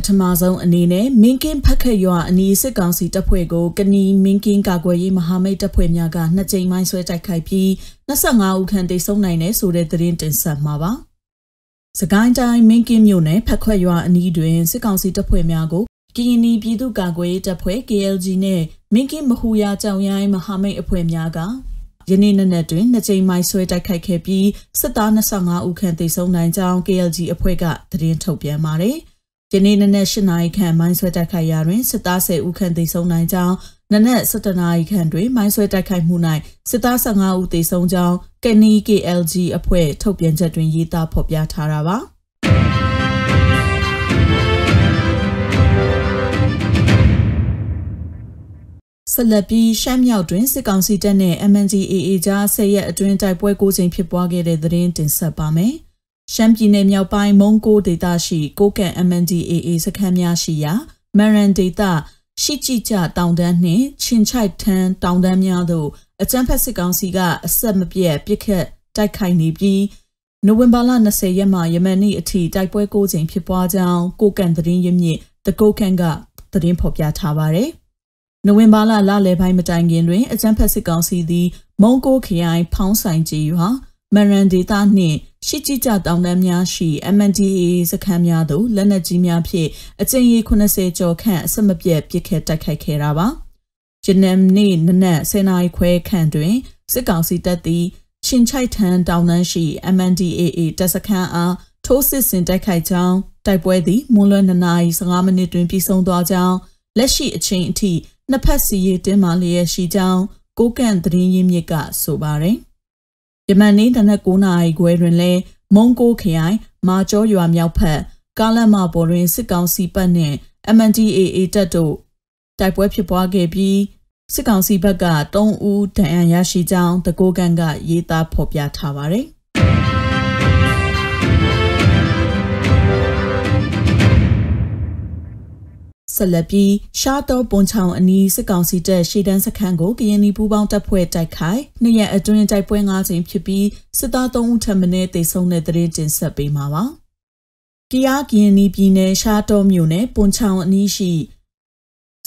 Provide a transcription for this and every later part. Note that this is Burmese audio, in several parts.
ပထမဆုံးအနေနဲ့မင်းကင်းဖက်ခက်ရွာအနီးစစ်ကောင်စီတပ်ဖွဲ့ကိုကနီမင်းကင်းကာကွယ်ရေးမဟာမိတ်တပ်ဖွဲ့များကနှစ်ကြိမ်မိုင်းဆွဲတိုက်ခိုက်ပြီး25ဦးခန့်သေဆုံးနိုင်တဲ့ဆိုတဲ့သတင်းတင်ဆက်မှာပါ။စကိုင်းတိုင်းမင်းကင်းမြို့နယ်ဖက်ခွက်ရွာအနီးတွင်စစ်ကောင်စီတပ်ဖွဲ့များကိုကရင်နီပြည်သူ့ကာကွယ်ရေးတပ်ဖွဲ့ KLG နဲ့မင်းကင်းမဟူယာကြောင်ရိုင်းမဟာမိတ်အဖွဲ့များကယနေ့နေ့နဲ့တွင်နှစ်ကြိမ်မိုင်းဆွဲတိုက်ခိုက်ခဲ့ပြီးစစ်သား25ဦးခန့်သေဆုံးနိုင်ကြောင်း KLG အဖွဲ့ကသတင်းထုတ်ပြန်ပါတယ်။ ယနေ့နနက်၈နာရီခန့်မိုင်းဆွဲတိုက်ခိုက်ရာတွင်စစ်သား10ဦးခန့်သေဆုံးနိုင်ကြောင်းနနက်7နာရီခန့်တွင်မိုင်းဆွဲတိုက်ခိုက်မှု၌စစ်သား15ဦးသေဆုံးကြောင်းကနီ KLG အဖွဲ့ထုတ်ပြန်ချက်တွင်ရေးသားဖော်ပြထားတာပါဆက်လက်ပြီးရှမ်းမြောက်တွင်စစ်ကောင်စီတပ်နှင့် MNDAA ကြားဆယ်ရက်အတွင်းတိုက်ပွဲ၉ချိန်ဖြစ်ပွားခဲ့တဲ့သတင်းတင်ဆက်ပါမယ်။ ရှမ်းပြည်နယ်မြောက်ပိုင်းမုံကိုဒေသရှိကိုကန့် MNDAA စခန်းများရှိရာမရန်ဒေသရှိကြည်ကြတောင်တန်းနှင့်ချင်းချိုက်ထန်းတောင်တန်းများသို့အကြမ်းဖက်စစ်ကောင်စီကအဆက်မပြတ်ပစ်ခတ်တိုက်ခိုက်နေပြီးနိုဝင်ဘာလ20ရက်မှယမန်နေ့အထိတိုက်ပွဲ၉ကြိမ်ဖြစ်ပွားကြောင်းကိုကန့်သတင်းရမြင့်တကိုကန့်ကသတင်းဖော်ပြထားပါတယ်။နိုဝင်ဘာလလလယ်ပိုင်းမတိုင်ခင်တွင်အကြမ်းဖက်စစ်ကောင်စီသည်မုံကိုခရိုင်ဖောင်းဆိုင်ကြီးရွာ မရန်ဒေသနှင့်ရှိကြည်ကြတောင်တန်းများရှိ MNDAA စခန်းများသို့လက်နက်ကြီးများဖြင့်အကြိမ်ရေ80ကျော်ခန့်အဆက်မပြတ်ပစ်ခတ်တိုက်ခိုက်ခဲ့တာပါ။ဂျနမ်နေ့နနက်10နာရီခွဲခန့်တွင်စစ်ကောင်စီတပ်သည်ချင်းချိုက်ထန်တောင်တန်းရှိ MNDAA တပ်စခန်းအားထိုးစစ်ဆင်တိုက်ခိုက်ကြောင်းတိုက်ပွဲသည်မွန်းလွဲ2နာရီ15မိနစ်တွင်ပြီးဆုံးသွားကြောင်းလက်ရှိအချိန်အထိနှစ်ဖက်စီရေးတင်းမာလျက်ရှိကြောင်းကိုကန့်သတင်းရင်းမြစ်ကဆိုပါတယ်။ ယမန်နေ့တနက်9နာရီခွဲတွင်လည်းမုံကိုခရိုင်မာကျောရွာမြောက်ဖက်ကားလမ်းမပေါ်တွင်စစ်ကောင်စီတပ်နှင့် MNDAA တပ်တို့တိုက်ပွဲဖြစ်ပွားခဲ့ပြီးစစ်ကောင်စီဘက်က3ဦးဒဏ်ရာရရှိကြောင်းတကိုးကန်ကရေးသားဖော်ပြထားပါတယ်။ ဆက်လက်ပြီးရှားတော်ပွန်ချောင်အနီးစစ်ကောင်စီတပ်ရှေ့တန်းစခန်းကိုကရင်နီပူးပေါင်းတပ်ဖွဲ့တိုက်ခိုက်နှစ်ရက်အတွင်းတိုက်ပွဲ၅ချိန်ဖြစ်ပြီးစစ်သား၃ဦးထပ်မံတေဆုံးတဲ့တရင်တင်ဆက်ပေးမှာပါ။ကီယာကရင်နီပြည်နယ်ရှားတော်မြို့နယ်ပွန်ချောင်အနီးရှိ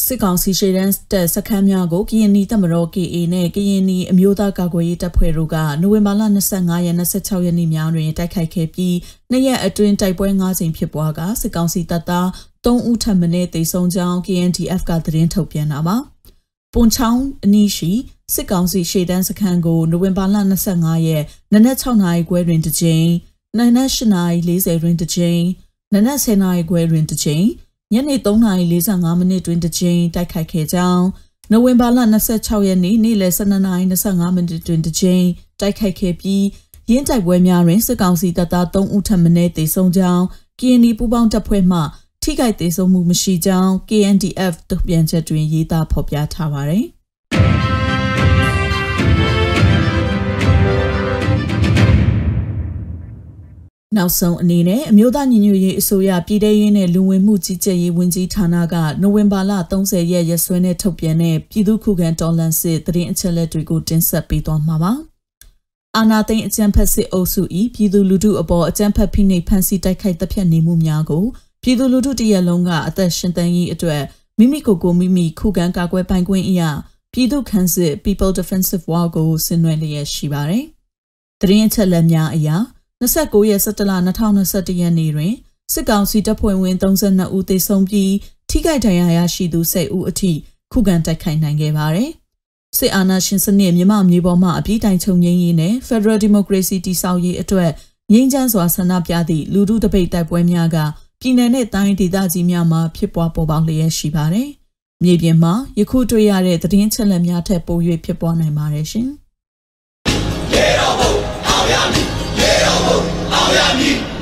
စစ်ကောင်စီရှေ့တန်းတပ်စခန်းများကိုကရင်နီတပ်မတော် KA နဲ့ကရင်နီအမျိုးသားကာကွယ်ရေးတပ်ဖွဲ့တို့ကနိုဝင်ဘာလ25ရက်26ရက်နေ့များတွင်တိုက်ခိုက်ခဲ့ပြီးနှစ်ရက်အတွင်းတိုက်ပွဲ၅ကြိမ်ဖြစ်ပွားကစစ်ကောင်စီတပ်သား 3ဦးထပ်မံတေဆုံးကြောင်း KNDF ကသတင်းထုတ်ပြန်တာပါ။ပွန်ချောင်းအနီးရှိစစ်ကောင်စီရှေ့တန်းစခန်းကိုနိုဝင်ဘာလ25ရက်နနက်6နာရီခွဲတွင်တစ်ကြိမ်နနက်8နာရီ40တွင်တစ်ကြိမ်နနက်10နာရီခွဲတွင်တစ်ကြိမ်ညနေ3:45မိနစ်တွင်တစ်ကြိမ်တိုက်ခိုက်ခဲ့ကြောင်းနိုဝင်ဘာလ26ရက်နေ့နေ့လယ်12:25မိနစ်တွင်တစ်ကြိမ်တိုက်ခိုက်ခဲ့ပြီးရင်းတိုက်ပွဲများတွင်စစ်ကောင်စီတပ်သား3ဦးထပ်မံတေဆုံးကြောင်း KND ပူးပေါင်းတပ်ဖွဲ့မှ ထိခိုက်သေးဆုံးမှုမရှိကြောင်း KNDF တုံ့ပြန်ချက်တွင်ရေးသားဖော်ပြထားပါတယ်။နောက်ဆုံးအနေနဲ့အမျိုးသားညီညွတ်ရေးအစိုးရပြည်ထရေးနဲ့လူဝင်မှုကြီးကြပ်ရေးဝန်ကြီးဌာနကနိုဝင်ဘာလ30ရက်ရက်စွဲနဲ့ထုတ်ပြန်တဲ့ပြည်သူ့ခုခံတော်လှန်စစ်တရင်အချက်လက်တွေကိုတင်ဆက်ပေးသွားမှာပါ။အာနာသိန်းအကြံဖက်စစ်အုပ်စု၏ပြည်သူလူထုအပေါ်အကြံဖက်ဖိနှိပ်ဖန်ဆီးတိုက်ခိုက်တပ်ဖြတ်နေမှုများကို ပြည်သူလူထုတရက်လုံးကအသက်ရှင်သန်ရေးအတွက်မိမိကိုယ်ကိုမိမိခုခံကာကွယ်ပိုင်ခွင့်အရာပြည်သူ့ခန့်စစ် People Defensive War ကိုဆင်နွှဲလျက်ရှိပါတယ်။တရင်အချက်လက်များအရာ29ရက်17လ2021ရက်နေ့တွင်စစ်ကောင်စီတပ်ဖွဲ့ဝင်32ဦးသေဆုံးပြီးထိခိုက်ဒဏ်ရာရရှိသူ10ဦးအထိခုခံတိုက်ခိုက်နိုင်ခဲ့ပါတယ်။စစ်အာဏာရှင်စနစ်မြမမြေပေါ်မှအပြည့်တိုင်ချုပ်ငြိမ်းရေးနဲ့ Federal Democracy တည်ဆောက်ရေးအတွက်ငြိမ်းချမ်းစွာဆန္ဒပြသည့်လူထုတပိတ်တိုက်ပွဲများက ပြည်내နဲ့တိုင်းဒေသကြီးများမှာဖြစ်ပွားပေါ်ပေါက်လျက်ရှိပါတယ်။မြေပြင်မှာယခုတွေ့ရတဲ့သတင်းချက်လက်များထက်ပို၍ဖြစ်ပွားနိုင်ပါတယ်ရှင်။ရေတော်ဘုံအောင်ရမည်ရေတော်ဘုံအောင်ရမည်